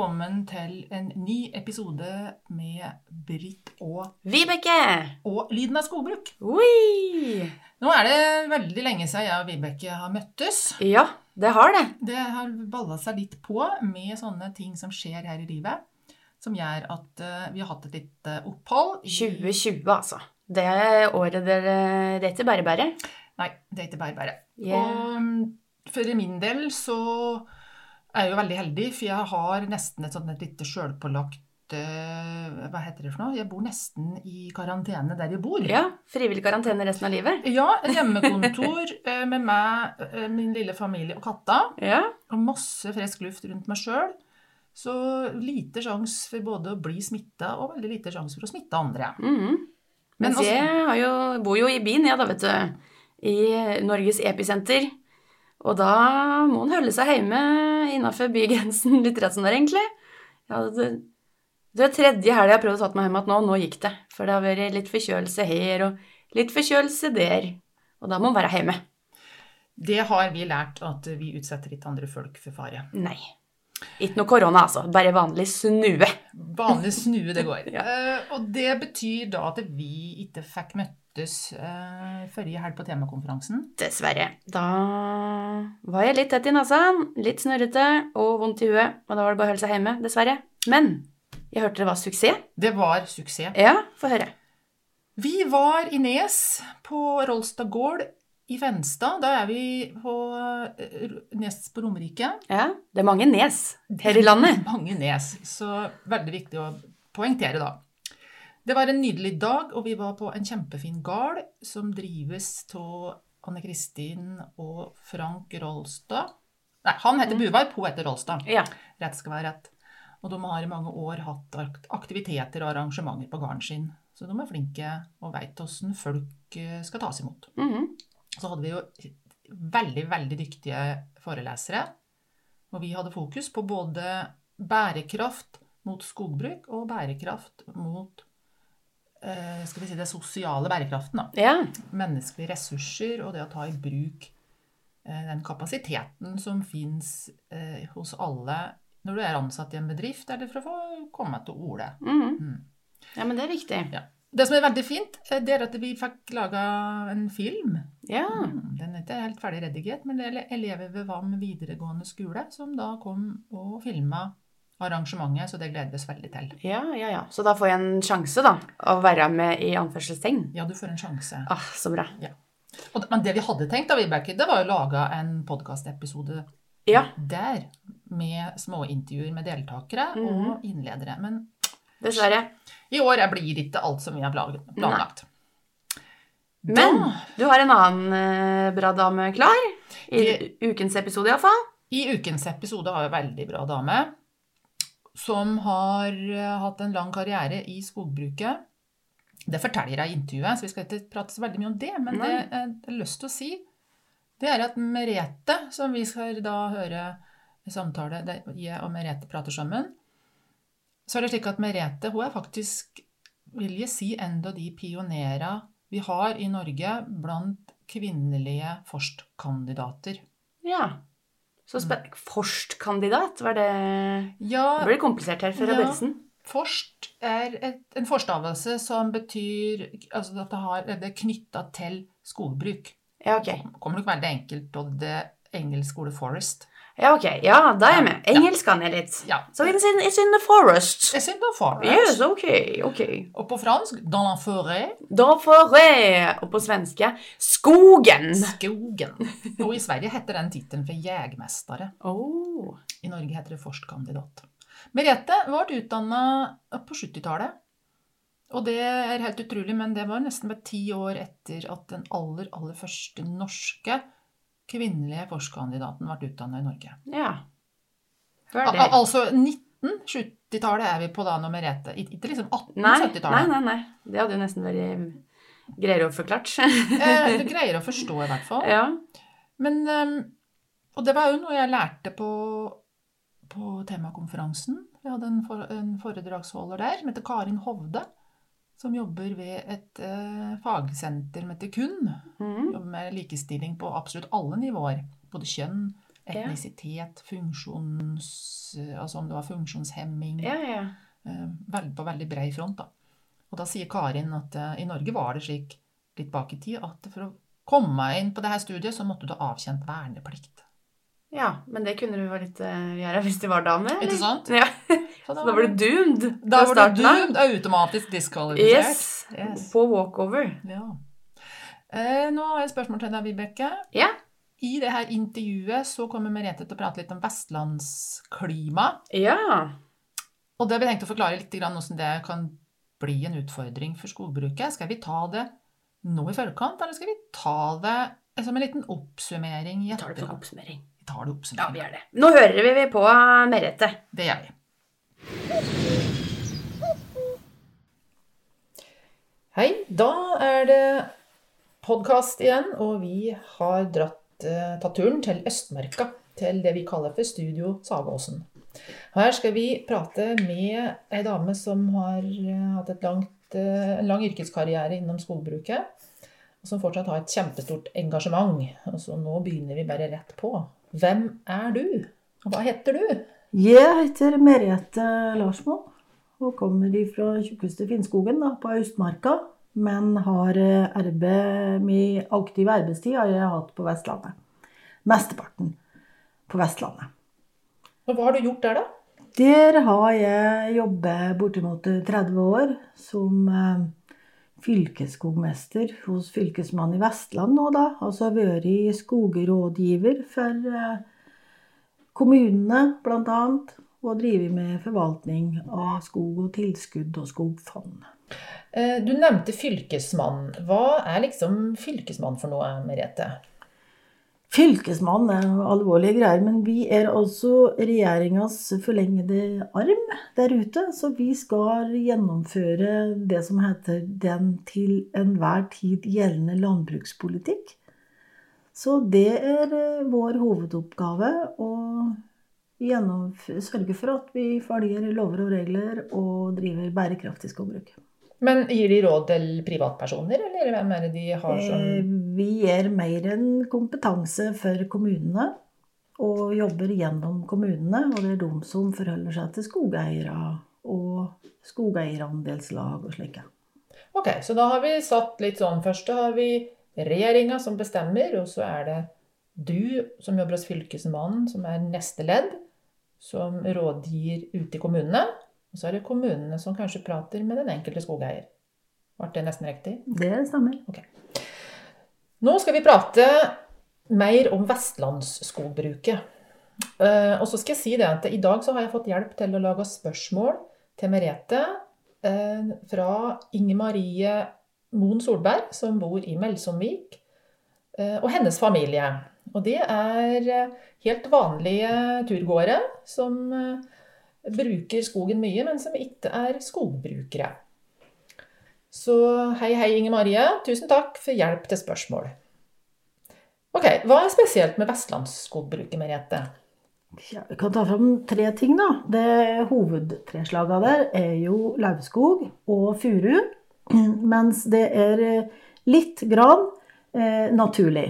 Velkommen til en ny episode med Britt og, Vibeke! og Lyden av skogbruk. Ui. Nå er det veldig lenge siden jeg og Vibeke har møttes. Ja, det har det. Det har balla seg litt på med sånne ting som skjer her i livet, som gjør at eh, vi har hatt et lite opphold. 2020, altså. Det er året dere Det er ikke bare bare. Nei, det er ikke bare bare. Yeah. Og mm, for min del så er jo veldig heldig, for jeg har nesten et sånt et lite sjølpålagt eh, Hva heter det for noe? Jeg bor nesten i karantene der jeg bor. Ja, Frivillig karantene resten av livet. Ja, hjemmekontor eh, med meg, eh, min lille familie og katta. Ja. Og masse frisk luft rundt meg sjøl. Så lite sjanse for både å bli smitta og veldig lite sjanse for å smitte andre. mhm. Men Mens altså- jeg har jo, bor jo i byen, ja da, vet du. I Norges episenter. Og da må en holde seg hjemme innafor bygrensen litt rett som det er, egentlig. Ja, det, det er tredje helga jeg har prøvd å ta meg hjem igjen nå. Nå gikk det. For det har vært litt forkjølelse her og litt forkjølelse der. Og da må en være hjemme. Det har vi lært at vi utsetter ikke andre folk for fare. Nei. Ikke noe korona, altså. Bare vanlig snue. Vanlig snue det går. Ja. Eh, og det betyr da at vi ikke fikk møttes uh, forrige helg på temakonferansen. Dessverre. Da var jeg litt tett i nesa, litt snørrete og vondt i huet. Og da var det bare å holde seg hjemme, dessverre. Men jeg hørte det var suksess. Det var suksess. Ja, få høre. Vi var i Nes, på Rolstad gård i Venstad, Da er vi på eh, Nes på Romerike. Ja, det er mange nes her i landet. Mange nes, så veldig viktig å poengtere da. Det var en nydelig dag, og vi var på en kjempefin gard som drives av Anne Kristin og Frank Rolstad. Nei, han heter Buvar, hun heter Rolstad. Ja. Rett skal være rett. Og de har i mange år hatt aktiviteter og arrangementer på gården sin. Så de er flinke og veit hvordan folk eh, skal tas imot. Mhm. Så hadde vi jo veldig, veldig dyktige forelesere. Og vi hadde fokus på både bærekraft mot skogbruk og bærekraft mot skal vi si det sosiale bærekraften. Da. ja. Menneskelige ressurser og det å ta i bruk eh, den kapasiteten som fins eh, hos alle når du er ansatt i en bedrift, eller for å få komme til orde. Mm. Mm. ja, men det er viktig. Ja. Det som er veldig fint, eh, det er at vi fikk laga en film Ja. Mm, Den er ikke helt ferdig redigert, men det er elever ved VAM videregående skole som da kom og filma arrangementet, så det gleder vi oss veldig til. Ja, ja, ja. Så da får jeg en sjanse, da, å være med i anførselstegn. Ja, du får en sjanse. Ah, så bra. Og, men det vi hadde tenkt, da, Vibeke, det var å lage en podkastepisode Ja, der med småintervjuer med deltakere Mhm. og innledere. Men dessverre. i år blir det ikke alt som vi har planlagt. planlagt. Men du har en annen eh, bra dame klar. I ukens episode, iallfall. I ukens episode har en veldig bra dame som har eh, hatt en lang karriere i skogbruket. Det forteller jeg i intervjuet, så vi skal ikke prate så veldig mye om det. Men Nei. det jeg har lyst til å si, det er at Merete, som vi skal da høre i samtale jeg og Merete prater sammen, så er det slik at Merete hun er faktisk, vil jeg si, en av de pionerene vi har i Norge blant kvinnelige forstkandidater. Ja. Så Forst-kandidat, var det Ja, Det ble komplisert her for Ja. Abelsen. Forst er et, en forstavelse som betyr altså at det, har, det er knytta til skogbruk. Ja, ok. Kommer nok veldig enkelt av det engelske ordet 'forest'. Ja, ok. Ja, da er jeg med. Engelskene jeg litt. Ja. So it's in, it's in the forest. It's in the forest. Yes, ok, ok. Og på fransk 'dans la forêt'. Dans forêt. Og på svenske skogen. Skogen. Og i Sverige heter den tittelen for jegmestere. Oh. I Norge heter det forstkandidat. Merete ble utdanna på 70-tallet Og det er helt utrolig, men det var nesten bare ti år etter at den aller, aller første norske kvinnelige forskerkandidaten ble utdanna i Norge. Ja. Al det. altså 1970-tallet er vi på da, når Merete Ikke liksom Nei, nei, 1870-tallet. nei, nei. nei. Det hadde jo nesten vært greiere å forklart. Eh, Du greier å forstå, i hvert fall. ja. Men, ehm, og det var jo noe jeg lærte på, på temakonferansen. Vi hadde en, for, en foredragsholder der som heter Karin Hovde. Som jobber ved et eh, fagsenter som heter KUN. Mm. Jobber med likestilling på absolutt alle nivåer. Både kjønn, etnisitet, funksjons... Altså om det var funksjonshemming. ja, ja. eh, på veldig brei front. Da. Og da sier Karin at eh, i Norge var det slik litt bak i tid at for å komme inn på det her studiet, så måtte du ha avkjent verneplikt. Ja, men det kunne du vel ikke gjøre hvis du var dame? eller? Ikke sant? Ja, Så da var du doomed da var du doomed, automatisk diskvalifisert. Yes. Yes. På walkover. Ja. Eh, nå har jeg et spørsmål til deg, Vibeke. Ja. I det her intervjuet så kommer Merete til å prate litt om vestlandsklima. Ja. Og det har vi tenkt å forklare litt hvordan det kan bli en utfordring for skogbruket. Skal vi ta det nå i forkant, eller skal vi ta det som en liten oppsummering i Vi tar det for oppsummering. Vi tar det Ja, vi gjør det. Nå hører vi på Merete. Det gjør vi. Hei, da er det podkast igjen, og vi har dratt, eh, tatt turen til Østmarka. Til det vi kaller for Studio Sagåsen. Her skal vi prate med ei dame som har eh, hatt langt, eh, en lang yrkeskarriere innom skogbruket. Og som fortsatt har et kjempestort engasjement. Og så nå begynner vi bare rett på. Hvem er du? Hva heter du? Jeg heter Merete Larsmo og kommer fra tjukkeste Finnskogen da, på Østmarka. Men har eh, arbeid med aktiv arbeidstid har jeg hatt på Vestlandet. Mesteparten på Vestlandet. Og hva har du gjort der, da? Der har jeg jobbet bortimot 30 år som eh, fylkesskogmester hos Fylkesmannen i Vestland nå, da. Altså vært skogrådgiver for eh, kommunene, annet. Og driver med forvaltning av skog og tilskudd og skogfond. Eh, Du nevnte fylkesmann. Hva er liksom fylkesmann for noe, Merete? Fylkesmannen er alvorlige greier, men vi er altså regjeringas forlengede arm der ute. Så vi skal gjennomføre det som heter den til enhver tid gjeldende landbrukspolitikk. Så det er eh, vår hovedoppgave å sørge for at vi følger lover og regler og driver bærekraftig skogbruk. Men gir de råd til privatpersoner, eller hvem er det de har Eh, som Vi gir mer enn kompetanse for kommunene. Og jobber gjennom kommunene. Og det er de som forholder seg til skogeiere og skogeierandelslag og slike. Ok, så da har vi satt litt sånn Først har vi regjeringa som bestemmer, og så er det du som jobber hos Fylkesmannen, som er neste ledd, som rådgir ute i kommunene. Og så er det kommunene som kanskje prater med den enkelte skogeier. Ble det nesten riktig? Det stemmer. Nå skal vi prate mer om vestlandsskogbruket. Eh, Og så skal jeg si det at i dag så har jeg fått hjelp til å lage spørsmål til Merete eh, fra Inge Marie Moen Solberg, som bor i Melsomvik, eh, og hennes familie. Og det er eh, helt vanlige turgåere som eh, bruker skogen mye, men som ikke er skogbrukere. Så hei, hei, Inge Marie. Tusen takk for hjelp til spørsmål. Ok, Hva er spesielt med vestlandsskogbruket, Merete? Ja, vi kan ta fram tre ting, da. Det hovedtreslaget der er jo lauvskog og furu. Mens det er eh, litt gran eh, naturlig.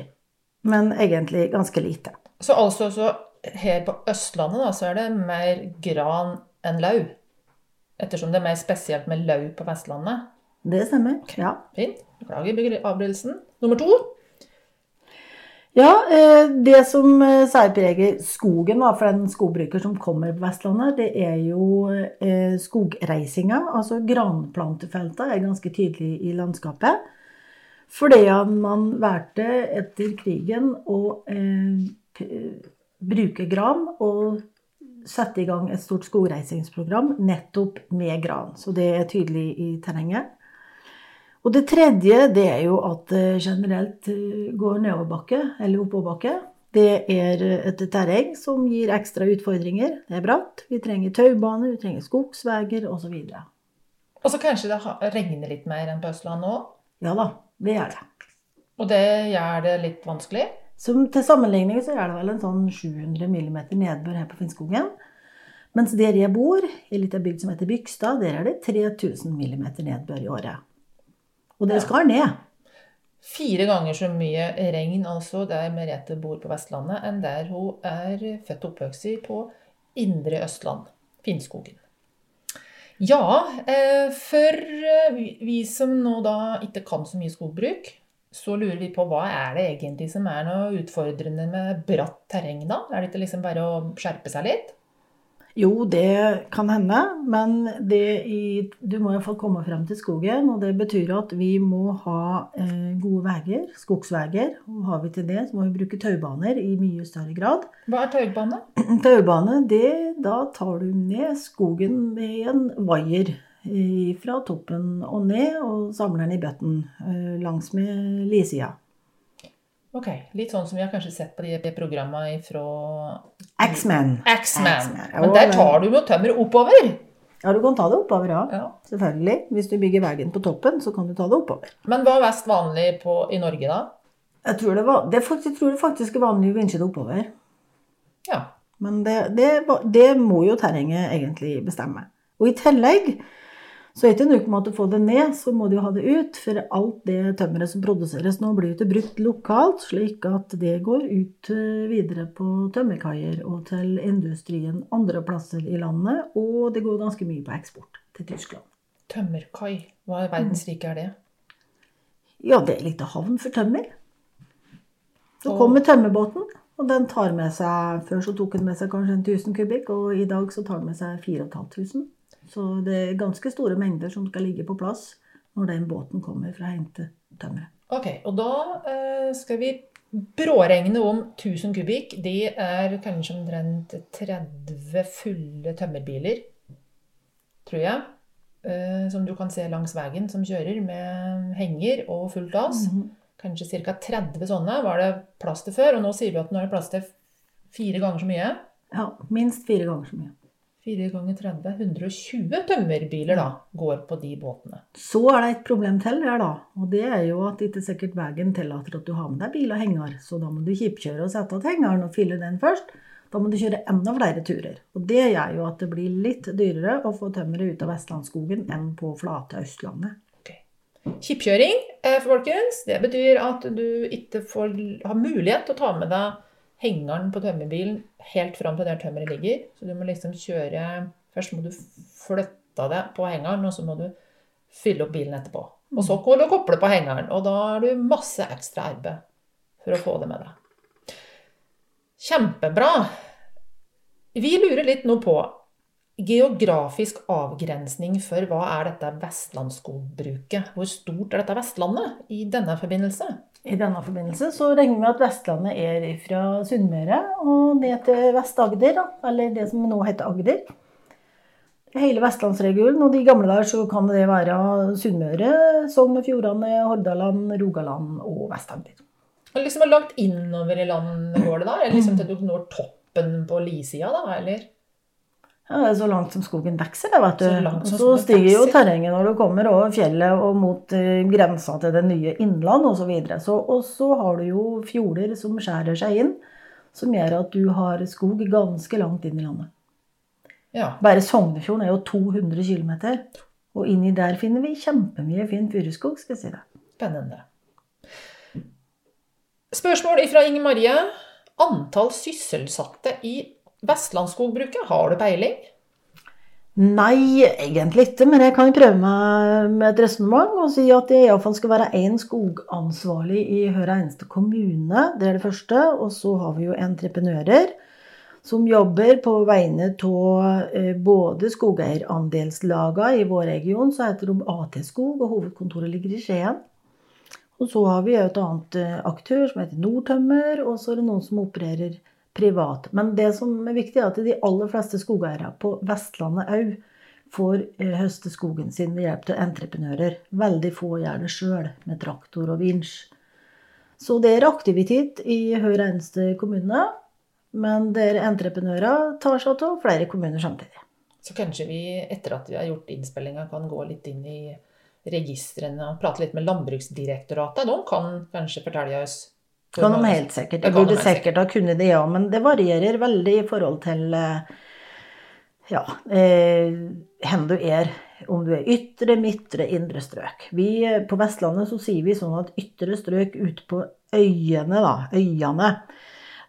Men egentlig ganske lite. Så altså, så her på Østlandet da, så er det mer gran enn lau? Ettersom det er mer spesielt med lau på Vestlandet? Det stemmer. Ja. Fint. Beklager avbrytelsen. Nummer to. Ja, eh, det som eh, særpreger skogen for den skogbruker som kommer på Vestlandet, det er jo eh, skogreisinga. Altså granplantefelta er ganske tydelig i landskapet. Fordi man valgte etter krigen å bruke gran og sette i gang et stort skogreisingsprogram nettopp med gran. Så det er tydelig i terrenget. Og det tredje det er jo at det generelt eh, går nedoverbakke eller oppoverbakke. Det er et terreng som gir ekstra utfordringer. Det er bratt. Vi trenger taubane, vi trenger skogsveier osv. Og så kanskje det regner litt mer enn på Østlandet òg? Ja da, det gjør det. Og det gjør det litt vanskelig? Som til sammenligning så er det vel en sånn 700 mm nedbør her på Finnskogen. Mens der jeg bor, i ei lita bygd som heter Bygstad, der er det 3000 mm nedbør i året. Og det skal ned. Fire ganger så mye regn altså der Merete bor på Vestlandet, enn der hun er født og oppvokst i på indre Østland, Finnskogen. Ja, eh, for eh, vi- vi som nå da ikke kan så mye skogbruk, så lurer vi på hva er det egentlig som er noe utfordrende med bratt terreng da? Er det ikke liksom bare å skjerpe seg litt? Jo, det kan hende, men det i, du må iallfall komme frem til skogen. Og det betyr at vi må ha eh, gode veier, skogsveier. Og har vi til det, så må vi bruke taubaner i mye større grad. Hva er taubane? Taubane, det, da tar du ned skogen med en vaier eh, fra toppen og ned, og samler den i bøtten eh, langs med lisida. Ok, litt sånn som vi har kanskje sett på de de programmene fra X-Men. X-Man. X-Men, Men der tar du jo tømmer oppover. Ja, du kan ta det oppover, ja. Ja. Selvfølgelig. Hvis du bygger veien på toppen, så kan du ta det oppover. Men hva er mest vanlig på, i Norge da? Jeg tror det, var, det, faktisk- jeg tror det faktisk er vanlig å vinsje det oppover. Ja. Men det, det, det må jo terrenget egentlig bestemme. Og i tillegg så etter en uke at du får det ned, så må du ha det ut. For alt det tømmeret som produseres nå, blir ikke brukt lokalt, slik at det går ut eh, videre på tømmerkaier og til industrien andre plasser i landet. Og det går ganske mye på eksport til Tyskland. Tømmerkai. Hva i verdens rike er det? Ja, det er litt av havn for tømmer. Så kommer tømmerbåten, og den tar med seg Før så tok den med seg kanskje en 1000 kubikk, og i dag så tar den med seg 4500. Så det er ganske store mengder som skal ligge på plass når den båten kommer for å hente tømmeret. Ok, og da eh, skal vi bråregne om 1000 kubikk. De er kanskje omtrent 30 fulle tømmerbiler, tror jeg. Eh, som du kan se langs veien, som kjører med henger og fullt lass. Kanskje ca. 30 sånne var det plass til før, og nå sier vi at nå er det plass til fire ganger så mye. Ja, minst fire ganger så mye. 4 ganger 30, 120 tømmerbiler da, går på de båtene. Så er det et problem til her, da. Og det er jo at ikke sikkert veien tillater at du har med deg bil og henger. Så da må du kjipkjøre og sette av hengeren og fylle den først. Da må du kjøre enda flere turer. Og det gjør jo at det blir litt dyrere å få tømmeret ut av Vestlandsskogen enn på flate Østlandet. Kjipkjøring, eh, folkens, det betyr at du ikke får har mulighet til å ta med deg hengeren på tømmerbilen helt fram til der tømmeret ligger. Så du må liksom kjøre Først må du flytte deg på hengeren, og så må du fylle opp bilen etterpå. Og så må du koble på hengeren, og da har du masse ekstra arbeid for å få det med deg. Kjempebra. Vi lurer litt nå på geografisk avgrensning for hva er dette vestlandsskogbruket? Hvor stort er dette Vestlandet i denne forbindelse? I denne forbindelse så regner vi med at Vestlandet er fra Sunnmøre og ned til Vest-Agder, eller det som nå heter Agder. Hele vestlandsregionen, og de gamle der så kan det være Sunnmøre, Sogn og Fjordane, Hordaland, Rogaland og Vest-Agder. Liksom lagt innover i landet går det da? Eller liksom til du når toppen på lisida, da? Eller? Ja, det er så langt som skogen vokser, det, vet du. Så langt Og som så stiger jo terrenget når du kommer over fjellet og mot eh, grensa til det nye innland osv. Så videre. så, og så har du jo fjorder som skjærer seg inn, som gjør at du har skog ganske langt inn i landet. Ja. Bare Sognefjorden er jo 200 km. Og inni der finner vi kjempemye fin furuskog, skal jeg si deg. Spennende. Spørsmål fra Inger Marie. Antall sysselsatte i vestlandsskogbruket, har du peiling? Nei, egentlig ikke, men jeg kan jo prøve meg med et resonnement og si at det iallfall skal være én skogansvarlig i hver eneste kommune. Det er det første. Og så har vi jo entreprenører som jobber på vegne av eh, både skogeierandelslagene i vår region, så heter de AT Skog, og hovedkontoret ligger i Skien. Og så har vi et annet eh, aktør som heter Nordtømmer, og så er det noen som opererer privat. Men det som er viktig, er at de aller fleste skogeiere på Vestlandet òg får eh, høste skogen sin ved hjelp av entreprenører. Veldig få gjør det sjøl, med traktor og vinsj. Så det er aktivitet i hver eneste kommune. Men der entreprenører tar seg av flere kommuner samtidig. Så kanskje vi etter at vi har gjort innspillinga, kan gå litt inn i registrene og prate litt med Landbruksdirektoratet. De kan kanskje fortelle oss Kan de helt sikkert. Jeg burde sikkert ha kunnet det, ja. Men det varierer veldig i forhold til eh, ja, eh, hvor du er. Om du er ytre, midtre, indre strøk. Vi, eh, på Vestlandet så sier vi sånn at ytre strøk ute på øyene, da, øyene,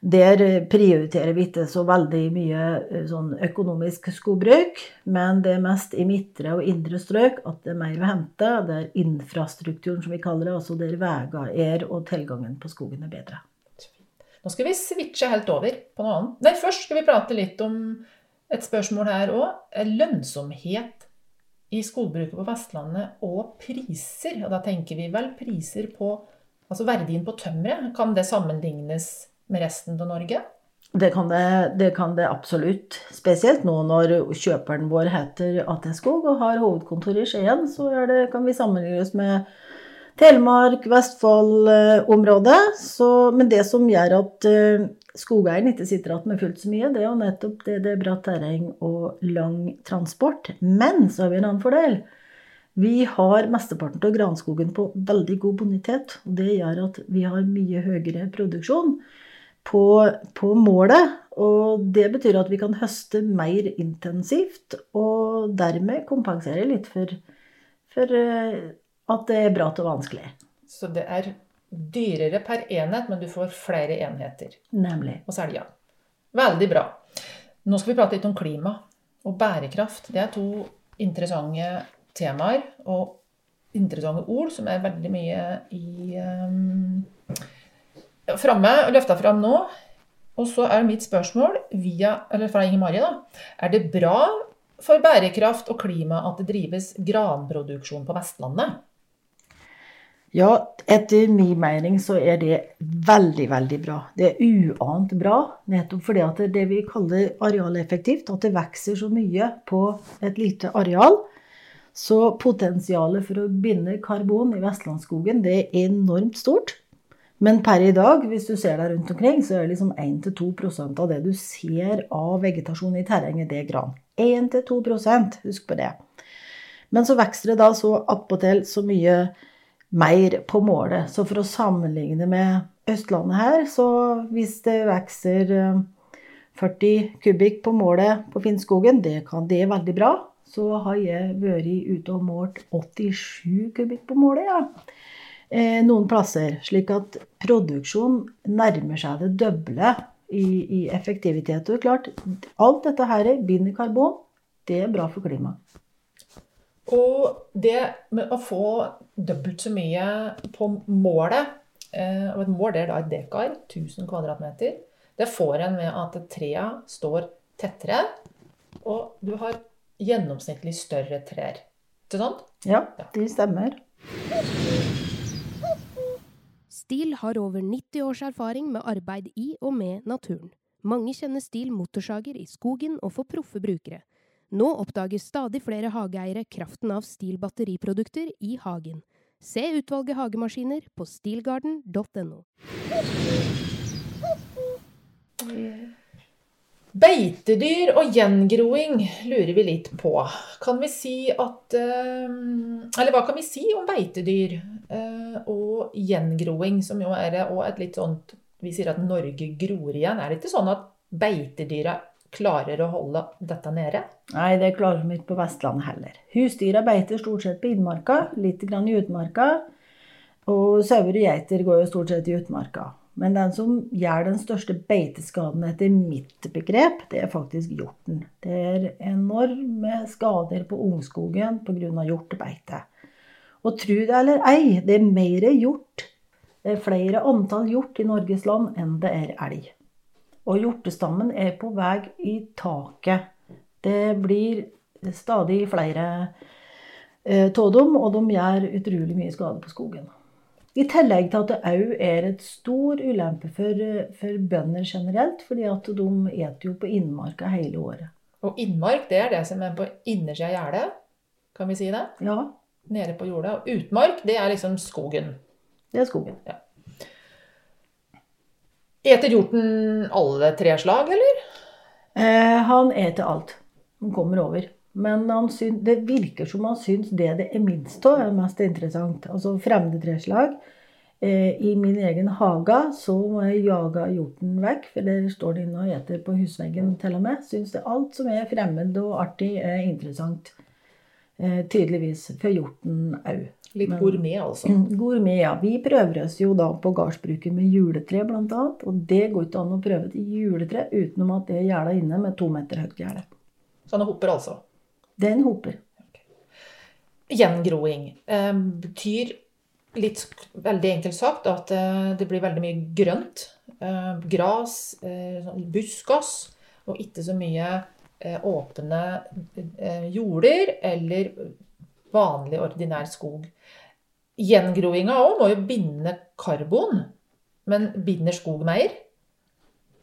der prioriterer vi ikke så veldig mye eh, sånn økonomisk skogbruk, men det er mest i midtre og indre strøk at det er mer å hente. Det er infrastrukturen, som vi kaller det, altså der veier er og tilgangen på skogen er bedre. Nå skal vi switche helt over på noe annet. Nei, først skal vi prate litt om et spørsmål her òg. Lønnsomhet i skogbruket på Vestlandet og priser. Og da tenker vi vel priser på Altså verdien på tømmeret. Kan det sammenlignes med resten av Norge? Det kan det, det kan det, absolutt. Spesielt nå når kjøperen vår heter AT Skog og har hovedkontor i Skien, så det, kan vi sammenligne oss med Telemark, Vestfold-området. Men det som gjør at uh, skogeieren ikke sitter igjen med fullt så mye, det er jo nettopp det, det er bratt terreng og lang transport. Men så har vi en annen fordel. Vi har mesteparten av granskogen på veldig god bonitet. og Det gjør at vi har mye høyere produksjon på, på, målet. Og det betyr at vi kan høste mer intensivt, og dermed kompensere litt for, for eh, at det er bra til vanskelig. Så det er dyrere per enhet, men du får flere enheter Nemlig. å selge. Veldig bra. Nå skal vi prate litt om klima og bærekraft. Det er to interessante temaer og interessante ord som er veldig mye i um, framme, løfta fram nå. Og så er mitt spørsmål via, fra Inger Marie, da. Er det bra for bærekraft og klima at det drives granproduksjon på Vestlandet? Ja, etter min mening så er det veldig, veldig bra. Det er uant bra, nettopp fordi at det vi kaller arealeffektivt, at det vokser så mye på et lite areal. Så potensialet for å binde karbon i vestlandsskogen det er enormt stort. Men per i dag, hvis du ser deg rundt omkring, så er det liksom 1-2% av det du ser av vegetasjon i terrenget, det er gran. 1-2% husk på det. Men så vokser det da så attpåtil så mye mer på målet. Så for å sammenligne med Østlandet her, så hvis det vokser 40 eh, kubikk på målet på Finnskogen, det, kan, det er veldig bra. Så har jeg vært ute og målt 87 kubikk på målet, ja. Eh, noen plasser. Slik at produksjon nærmer seg det doble i, i effektivitet. Og klart, alt dette her binder karbon. Det er bra for klimaet. Og det med å få dobbelt så mye på målet, eh, og et mål det er da et dekar, 1000 kvadratmeter, det får en med at trea står tettere, og du har gjennomsnittlig større trær. Ikke sant? Ja, de stemmer. STIL har over 90 års erfaring med arbeid i og med naturen. Mange kjenner STIL motorsager i skogen og for proffe brukere. Nå oppdager stadig flere hageeiere kraften av STIL batteriprodukter i hagen. Se utvalget hagemaskiner på stilgarden.no. Beitedyr og gjengroing lurer vi litt på. Kan vi si at eh, Eller hva kan vi si om beitedyr eh, og gjengroing, som jo er et litt sånt Vi sier at Norge gror igjen. Er det ikke sånn at beitedyra klarer å holde dette nede? Nei, det klarer de ikke på Vestlandet heller. Husdyra beiter stort sett på innmarka, litt grann i utmarka. Og sauer og geiter går jo stort sett i utmarka. Men den som gjør den største beiteskaden etter mitt begrep, det er faktisk hjorten. Det er enorme skader på ungskogen pga. hjortebeite. Og tro det eller ei, det er mer hjort, det er flere antall hjort i Norges land enn det er elg. Og hjortestammen er på vei i taket. Det blir stadig flere av dem, og de gjør utrolig mye skade på skogen. I tillegg til at det òg er et stor ulempe for, for bønder generelt, fordi at de eter jo på innmarka hele året. Og innmark, det er det som er på innersida av gjerdet. Kan vi si det? Ja, Nede på jorda. Og utmark, det er liksom skogen. det er skogen. Eter hjorten alle tre slag, eller? Eh, han eter alt. Han kommer over. Men han syn, det virker som han syns det det er minst av, er mest interessant. Altså fremmede treslag. Eh, I min egen hage så må jeg jage hjorten vekk, for der står den inne og eter på husveggen til og med. Syns det alt som er fremmed og artig, er interessant. Eh, tydeligvis. For hjorten òg. Litt gourmet, altså. Gourmet, ja. Vi prøver oss jo da på gardsbruket med juletre, annet. Og det går ikke an å prøve et juletre utenom at det er gjerda inne med to meter høyt gjerde. han hopper, altså. Det hoper. Okay. Gjengroing eh, betyr litt veldig enkelt sagt at eh, det blir veldig mye grønt. Eh, gras, sånn buskas, og ikke så mye åpne jorder eller vanlig, ordinær skog. Gjengroinga òg må jo binde karbon, men binder skog mer?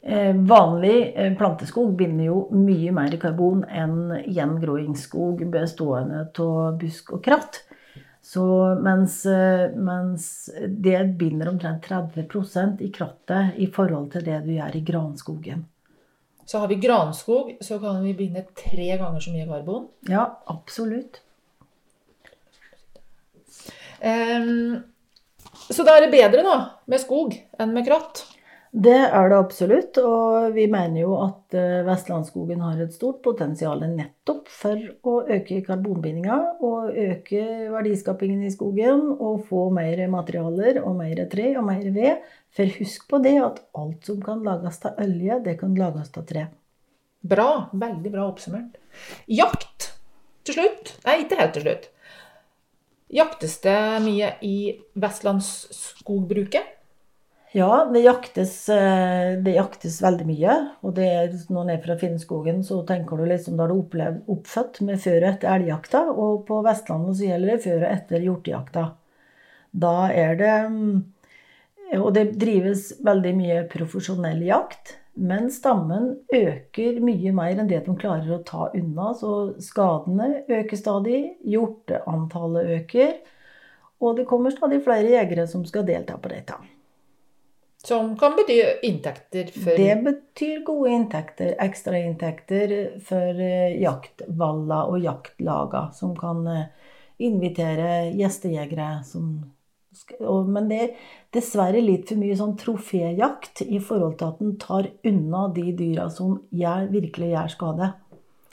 Eh, vanlig eh, planteskog binder jo mye mer karbon enn gjengroingsskog bestående av busk og kratt. Så mens, eh, mens det binder omtrent 30% i krattet i forhold til det du gjør i granskogen. Så har vi granskog, så kan vi binde tre ganger så mye karbon. Ja, absolutt. Um, så da er det bedre da, med skog enn med kratt. Det er det absolutt, og vi mener jo at eh, Vestlandsskogen har et stort potensial nettopp for å øke karbonbindinga og øke verdiskapingen i skogen og få mer materialer og mer tre og mer ved. For husk på det at alt som kan lages av olje, det kan lages av tre. Bra, veldig bra oppsummert. Jakt til slutt. Nei, ikke helt til slutt. Jaktes det mye i vestlandsskogbruket? Ja, det jaktes, eh, det jaktes veldig mye. Og det er, når man er fra Finnskogen, så tenker du liksom da du opplevd, oppfødt med før og etter elgjakta. Og på Vestlandet så gjelder det før og etter hjortejakta. Da er det mm, Og det drives veldig mye profesjonell jakt. Men stammen øker mye mer enn det de klarer å ta unna. Så skadene øker stadig. Hjorteantallet øker. Og det kommer stadig flere jegere som skal delta på dette. Som kan bety inntekter for Det betyr gode inntekter, ekstrainntekter for eh, jaktvaller og jaktlaga, som kan eh, invitere gjestejegere som Men det er dessverre litt for mye sånn troféjakt i forhold til at den tar unna de dyra som gjør, virkelig gjør skade.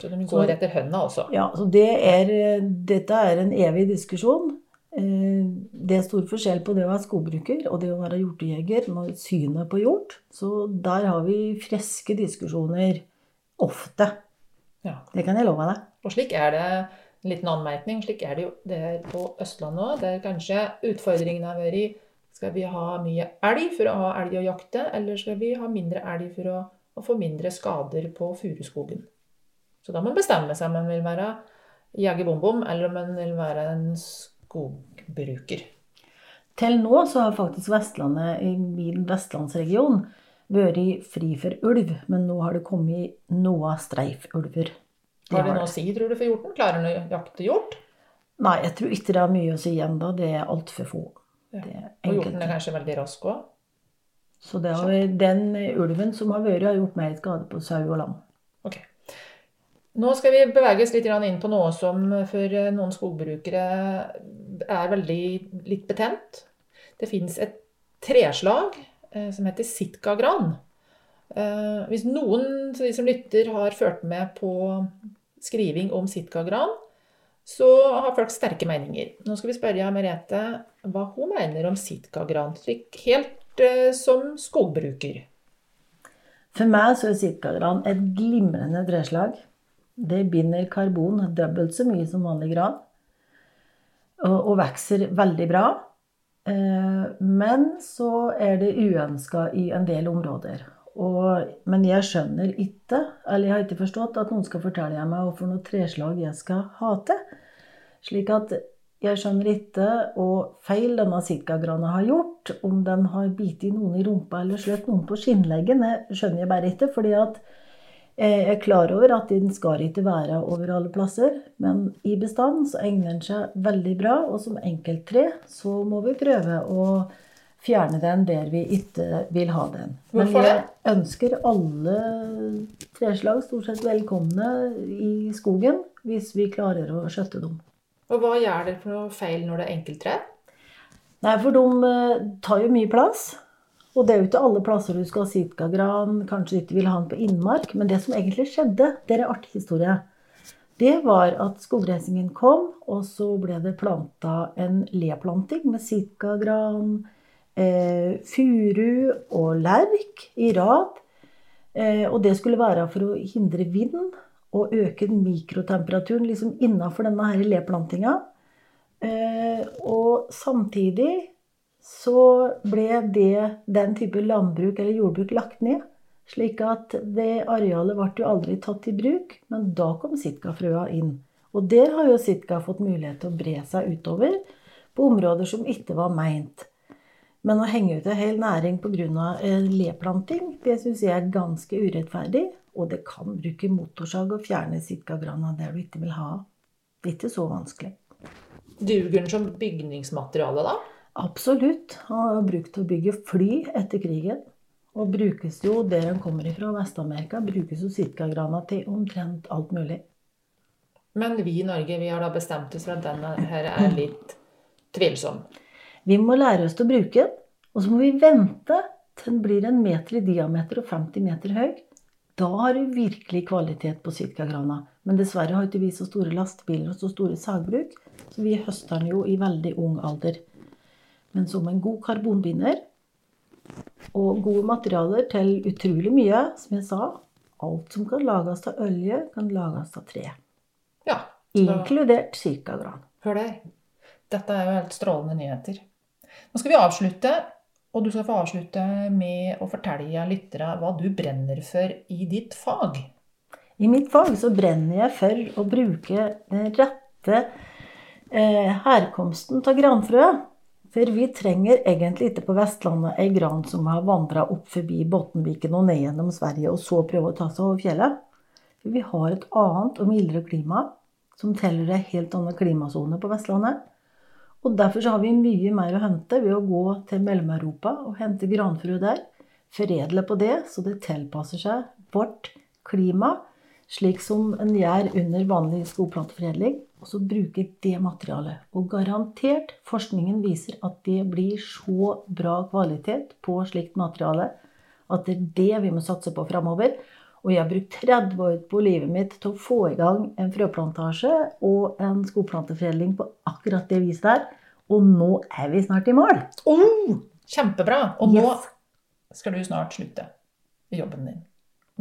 Så de går etter høna, altså. Ja, så det er, eh, dette er en evig diskusjon. Eh, Det er stor forskjell på det å være skogbruker og det å være hjortejeger når synet på hjort. Så der har vi friske diskusjoner ofte. Ja. Det kan jeg love deg. Og slik er det, en liten anmerkning, slik er det jo det er på Østlandet òg. Der kanskje utfordringen har vært skal vi ha mye elg for å ha elg å jakte, eller skal vi ha mindre elg for å, å få mindre skader på furuskogen? Så da må man bestemme seg om man vil være jeger bom-bom, eller om man vil være en skogbruker. Til nå så har faktisk Vestlandet i min vestlandsregion vært fri for ulv, men nå har det kommet noen streifulver. Det Har det noe å si, tror du, for hjorten? Klarer den å jakte hjort? Nei, jeg tror ikke det er mye å si ennå. Det er altfor få. Ja. Det er Og hjorten er kanskje veldig rask òg? Så det har, den ulven som har vært, har gjort mer skade på sau og lam. Ok. Nå skal vi bevege oss litt inn på noe som for noen skogbrukere er veldig litt betent. Det fins et treslag eh, som heter sitkagran. Eh, hvis noen av de som lytter har ført med på skriving om sitkagran, så har folk sterke meninger. Nå skal vi spørre Merete hva hun mener om sitkagran, helt eh, som skogbruker. For meg så er sitkagran et glimrende treslag. Det binder karbon dobbelt så mye som vanlig gran. Og, og vokser veldig bra. Eh, men så er det uønska i en del områder. Og, men jeg skjønner ikke, eller jeg har ikke forstått, at noen skal fortelle meg hvorfor noe treslag jeg skal ha til. Slik at Jeg skjønner ikke hva feil denne sitkagrana har gjort. Om den har bitt noen i rumpa eller slått noen på skinnleggen, det skjønner jeg bare ikke. fordi at jeg er klar over at den skal ikke være over alle plasser. Men i bestand så egner den seg veldig bra, og som enkelttre så må vi prøve å fjerne den der vi ikke vil ha den. Men jeg ønsker alle treslag stort sett velkomne i skogen hvis vi klarer å skjøtte dem. Og hva gjør dere for noe feil når det er enkelttre? Nei, for de eh, tar jo mye plass. Og det er jo ikke alle plasser du skal ha sitkagran, kanskje du ikke vil ha den på innmark. Men det som egentlig skjedde, det er en artig historie. Det var at skogrensingen kom, og så ble det planta en leplanting med sitkagran, eh, furu og lerk i rad. Eh, og det skulle være for å hindre vind og øke mikrotemperaturen liksom innafor denne leplantinga. Eh, og samtidig så ble det, den type landbruk eller jordbruk lagt ned. Slik at det arealet ble jo aldri tatt i bruk, men da kom sitkafrøa inn. Og der har jo sitka fått mulighet til å bre seg utover på områder som ikke var meint. Men å henge ut en hel næring pga. leplanting, det syns jeg er ganske urettferdig. Og det kan bruke motorsag og fjerne sitkagrana der du ikke vil ha. Det er ikke så vanskelig. Duger den som bygningsmateriale, da? Absolutt. Han har brukt til å bygge fly etter krigen. Og brukes jo der han kommer fra, Vest-Amerika, brukes jo sitkagrana til omtrent alt mulig. Men vi i Norge vi har da bestemt oss for at denne her er litt tvilsom. Vi må lære oss til å bruke den, og så må vi vente til den blir en meter i diameter og 50 meter høy. Da har du virkelig kvalitet på sitkagrana. Men dessverre har ikke vi så store lastebiler og så store sagbruk, så vi høster den jo i veldig ung alder. Men som en god karbonbinder og gode materialer til utrolig mye, som jeg sa, alt som kan lages av olje, kan lages av tre. Ja. Inkludert sitkagram. Hør der. Dette er jo helt strålende nyheter. Nå skal vi avslutte, og du skal få avslutte med å fortelle lyttere hva du brenner for i ditt fag. I mitt fag så brenner jeg for å bruke den rette eh, herkomsten av granfrø. For vi trenger egentlig ikke på Vestlandet ei gran som har vandra opp forbi Bottenviken og ned gjennom Sverige, og så prøve å ta seg over fjellet. For vi har et annet og mildere klima, som tilhører ei helt annen klimasone på Vestlandet. Og derfor så har vi mye mer å hente ved å gå til Mellom-Europa og hente granfrø der. Foredle på det, så det tilpasser seg vårt klima, slik som en gjør under vanlig skogplanteforedling. Og så bruke det materialet. Og garantert, forskningen viser at det blir så bra kvalitet på slikt materiale at det er det vi må satse på framover. Og jeg har brukt 30 år på livet mitt til å få i gang en frøplantasje og en skogplanteforedling på akkurat det viset der. Og nå er vi snart i mål. Oh, kjempebra! Og nå Yes. skal du snart slutte i jobben din.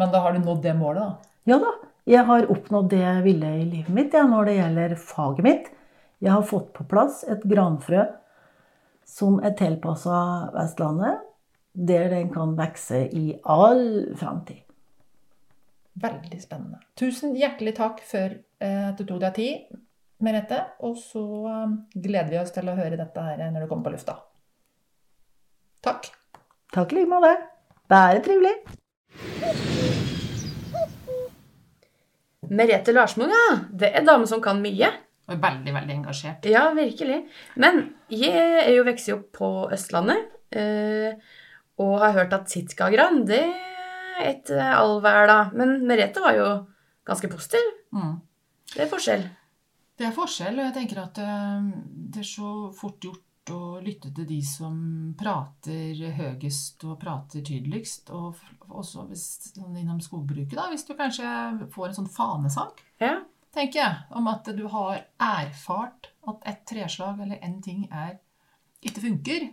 Men da har du nådd det målet, da. Ja da, jeg har oppnådd det jeg ville i livet mitt ja, når det gjelder faget mitt. Jeg har fått på plass et granfrø som er tilpassa Vestlandet, der den kan vokse i all framtid. Veldig spennende. Tusen hjertelig takk for eh, at du tok deg tid, Merete. Og så eh, gleder vi oss til å høre dette her når du kommer på lufta. Takk. Takk i like måte. Bare trivelig. Merete Larsmo, ja. Det er dame som kan mye. Og veldig, veldig engasjert. Ja, virkelig. Men jeg er jo vokst opp på Østlandet. eh, Og har hørt at sitkagran, det er et allvær, da. Men Merete var jo ganske positiv. Mm. Det er forskjell. Det er forskjell, og jeg tenker at eh, det er så fort gjort å lytte til de som prater høyest og prater tydeligst. Og også hvis, sånn innom skogbruket, da, hvis du kanskje får en sånn fanesak, Ja. tenker jeg, om at du har erfart at et treslag eller en ting er, ikke funker,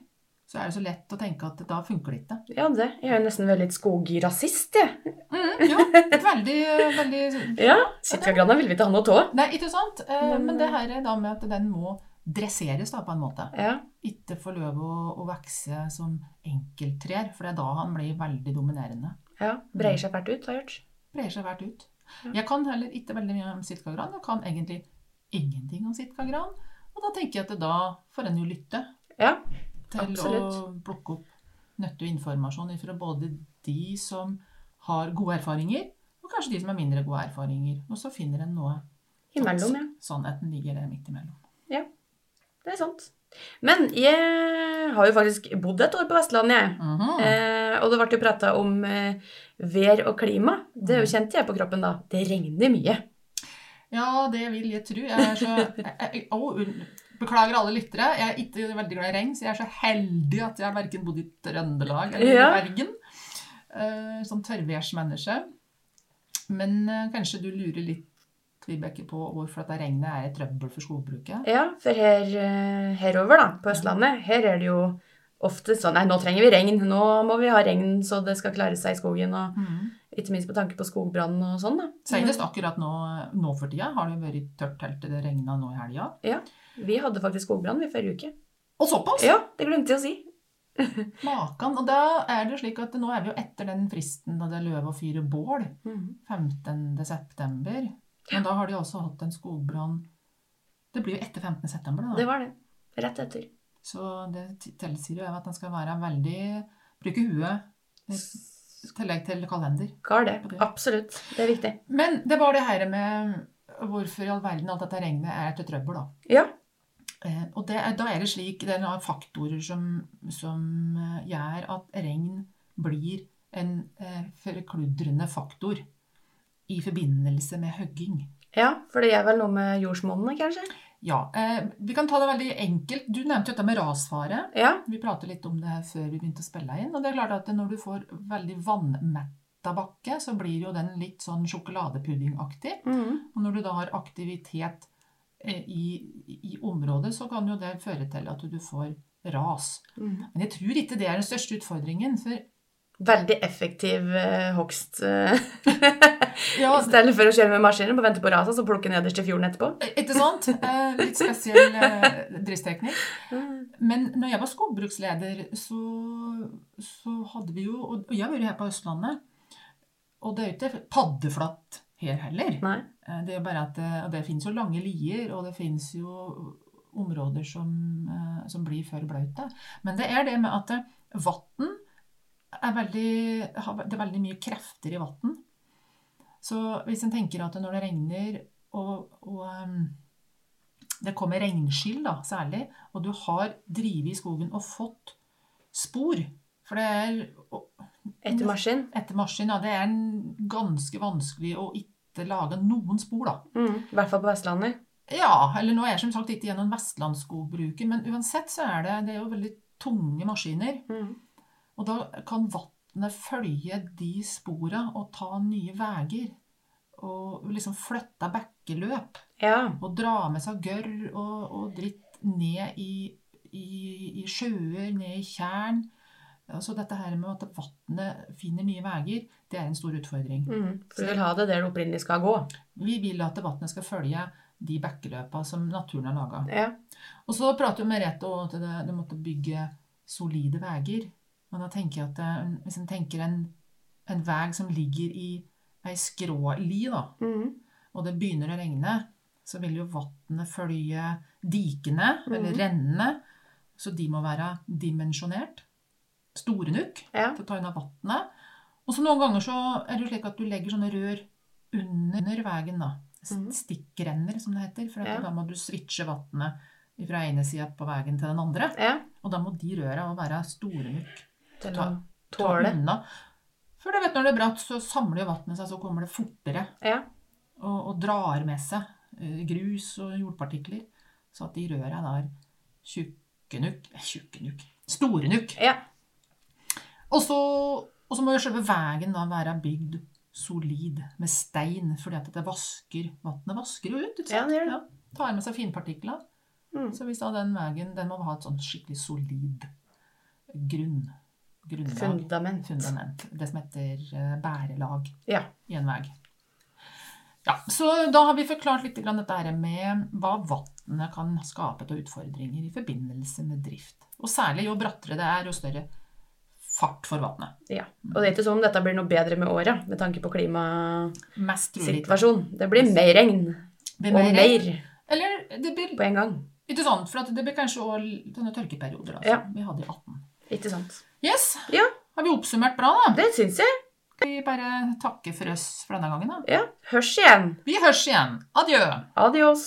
så er det så lett å tenke at da funker det ikke. ja, det. Jeg er nesten veldig skograsist, jeg. Mm, jo, veldig, veldig Ja. Sitkagrana vil vi ikke ha noe av. Nei, ikke sant? Eh, Men, Men det her er da med at den må dresseres da, på en måte. Ja. ikke få lov å, å vokse som enkelttrær, for det er da han blir veldig dominerende. ja. Breier seg fælt ut, har jeg hørt. Breier seg hvert ut. Ja. Jeg kan heller ikke veldig mye om sitkagran. Jeg kan egentlig ingenting om sitkagran. Og da tenker jeg at da får en jo lytte Ja, til Absolutt. å plukke opp nyttig informasjon fra både de som har gode erfaringer, og kanskje de som har mindre gode erfaringer. Og så finner en noe. imellom, ja. Sannheten ligger der midt imellom. Det er sant. Men jeg har jo faktisk bodd et år på Vestlandet, jeg. Mhm. Eh, og det ble jo prata om eh, vær og klima. Det er jo kjent jeg på kroppen da. Det regner mye. Ja, det vil jeg tro. Jeg er så jeg, jeg, å, Beklager alle lyttere. Jeg er ikke veldig glad i regn, så jeg er så heldig at jeg har verken bodd i Trøndelag eller Ja. i Bergen. Eh, som tørrværsmenneske. Men eh, kanskje du lurer litt, Vibeke, på hvorfor dette regnet er trøbbel for skogbruket? Ja, for her, eh, herover da, på Østlandet, her er det jo ofte sånn Nei, nå trenger vi regn. Nå må vi ha regn så det skal klare seg i skogen. Og mm. ikke minst på tanke på skogbrann og sånn, da. Senest akkurat nå, nå for tida har det vært tørt helt til det regna nå i helga. Vi hadde faktisk skogbrann i forrige uke. Og såpass! Ja, det glemte jeg å si. Makan. Og da er det jo slik at nå er vi jo etter den fristen da det er løv å fyre bål. Mhm. 15. Men da har de også hatt en skogbrann Det blir jo etter 15. september, da. Det var det. Rett etter. Så det tilsier jo at en skal være veldig Bruke huet i tillegg til kalender. Gar det. Det. Absolutt. Det er viktig. Men det var det her med hvorfor i all verden alt dette regnet er til trøbbel, da. Ja. Eh, og det, da er det slik Det er noen faktorer som, som eh, gjør at regn blir en eh, forkludrende faktor i forbindelse med høgging. Ja, for det gjør vel noe med jordsmonnene, kanskje? Ja, eh, Vi kan ta det veldig enkelt. Du nevnte jo dette med rasfare. Ja. Vi pratet litt om det her før vi begynte å spille inn. og det er klart at Når du får veldig vannmetta bakke, så blir jo den litt sånn sjokoladepuddingaktig. Mm. Og når du da har aktivitet eh, i, i området, så kan jo det føre til at du får ras. Mm. Men jeg tror ikke det er den største utfordringen. For Veldig effektiv eh, hogst. eh. ja, I stedet for å kjøre med maskiner og vente på raset, så plukke nederst i fjorden etterpå. ikke sant? Eh, litt spesiell eh, driftsteknikk. Men når jeg var skogbruksleder, så, så hadde vi jo Og jeg har vært her på Østlandet. Og det er jo ikke paddeflatt her heller. Nei. Eh, Det er jo bare at det, og det finnes jo lange lier, og det finnes jo områder som, eh, som blir for blaute. Men det er det med at vann er veldig Det er veldig mye krefter i vann. Så hvis en tenker at når det regner og, og um, det kommer regnskyll, da, særlig, og du har drevet i skogen og fått spor For det er Etter maskin. etter maskin, ja, det er en ganske vanskelig å ikke lage noen spor, da. Mm, I hvert fall på Vestlandet. Ja, eller nå er jeg som sagt ikke gjennom vestlandsskogbruket, men uansett så er det, det er jo veldig tunge maskiner. Mhm. Og da kan vannet følge de spora og ta nye veier. Og liksom flytte bekkeløp. Ja. Og dra med seg gørr og, og dritt ned i, i, i sjøer, ned i tjern. Så dette her med at vannet finner nye veier, det er en stor utfordring. Mm, For du vil ha det der det opprinnelig skal gå. Vi vil at vannet skal følge de bekkeløpa som naturen har laga. Ja. Og så prater jo Merete om at det måtte bygge solide veier. Men da tenker jeg at det, hvis en tenker en, en vei som ligger i ei skråli, da, mm. og det begynner å regne, så vil jo vannet følge dikene, eller Mhm. rennene, så de må være dimensjonert. Store nok Ja. til å ta unna vannet. Og så noen ganger så er det jo slik at du legger sånne rør under veien, da. Mhm. Stikkrenner, som det heter. For Ja. da må du switche vannet fra ene sida på veien til den andre. ja. Og da må de røra være store nok Til å tåle. unna. For du vet, når det er bratt, så samler jo vannet seg, så kommer det fortere Ja. og, og drar med seg eh, grus og jordpartikler. Så at de røra er tjukke nok eh, Tjukke nok Store nok. Ja. Og så, og så må jo selve veien da være bygd solid med stein, fordi at det vasker Vannet vasker jo ut. ikke Ja, sant? det. Ja, tar med seg finpartikler. Mm. Så hvis da den veien den må ha et sånn skikkelig solid grunn, grunnlag, Fundament. fundament. Det som heter eh, bærelag Ja. i en vei. Ja, så da har vi forklart litt grann dette med hva vannet kan skape til utfordringer i forbindelse med drift. Og særlig jo brattere det er, jo større fart for vannet. ja. Og det er ikke sånn om dette blir noe bedre med året med tanke på klimasituasjonen. Det blir mer regn. Blir Og mer regn. mer Eller det blir på en gang. Ikke sant? For det blir kanskje òg denne tørkeperioder altså. Ja. vi hadde i 18. Ikke sant. Yes! Ja. Har vi oppsummert bra, da? Det syns jeg. Skal vi bare takke for oss for denne gangen, da? Ja. Hørs igjen. Vi hørs igjen. Adjø! Adios.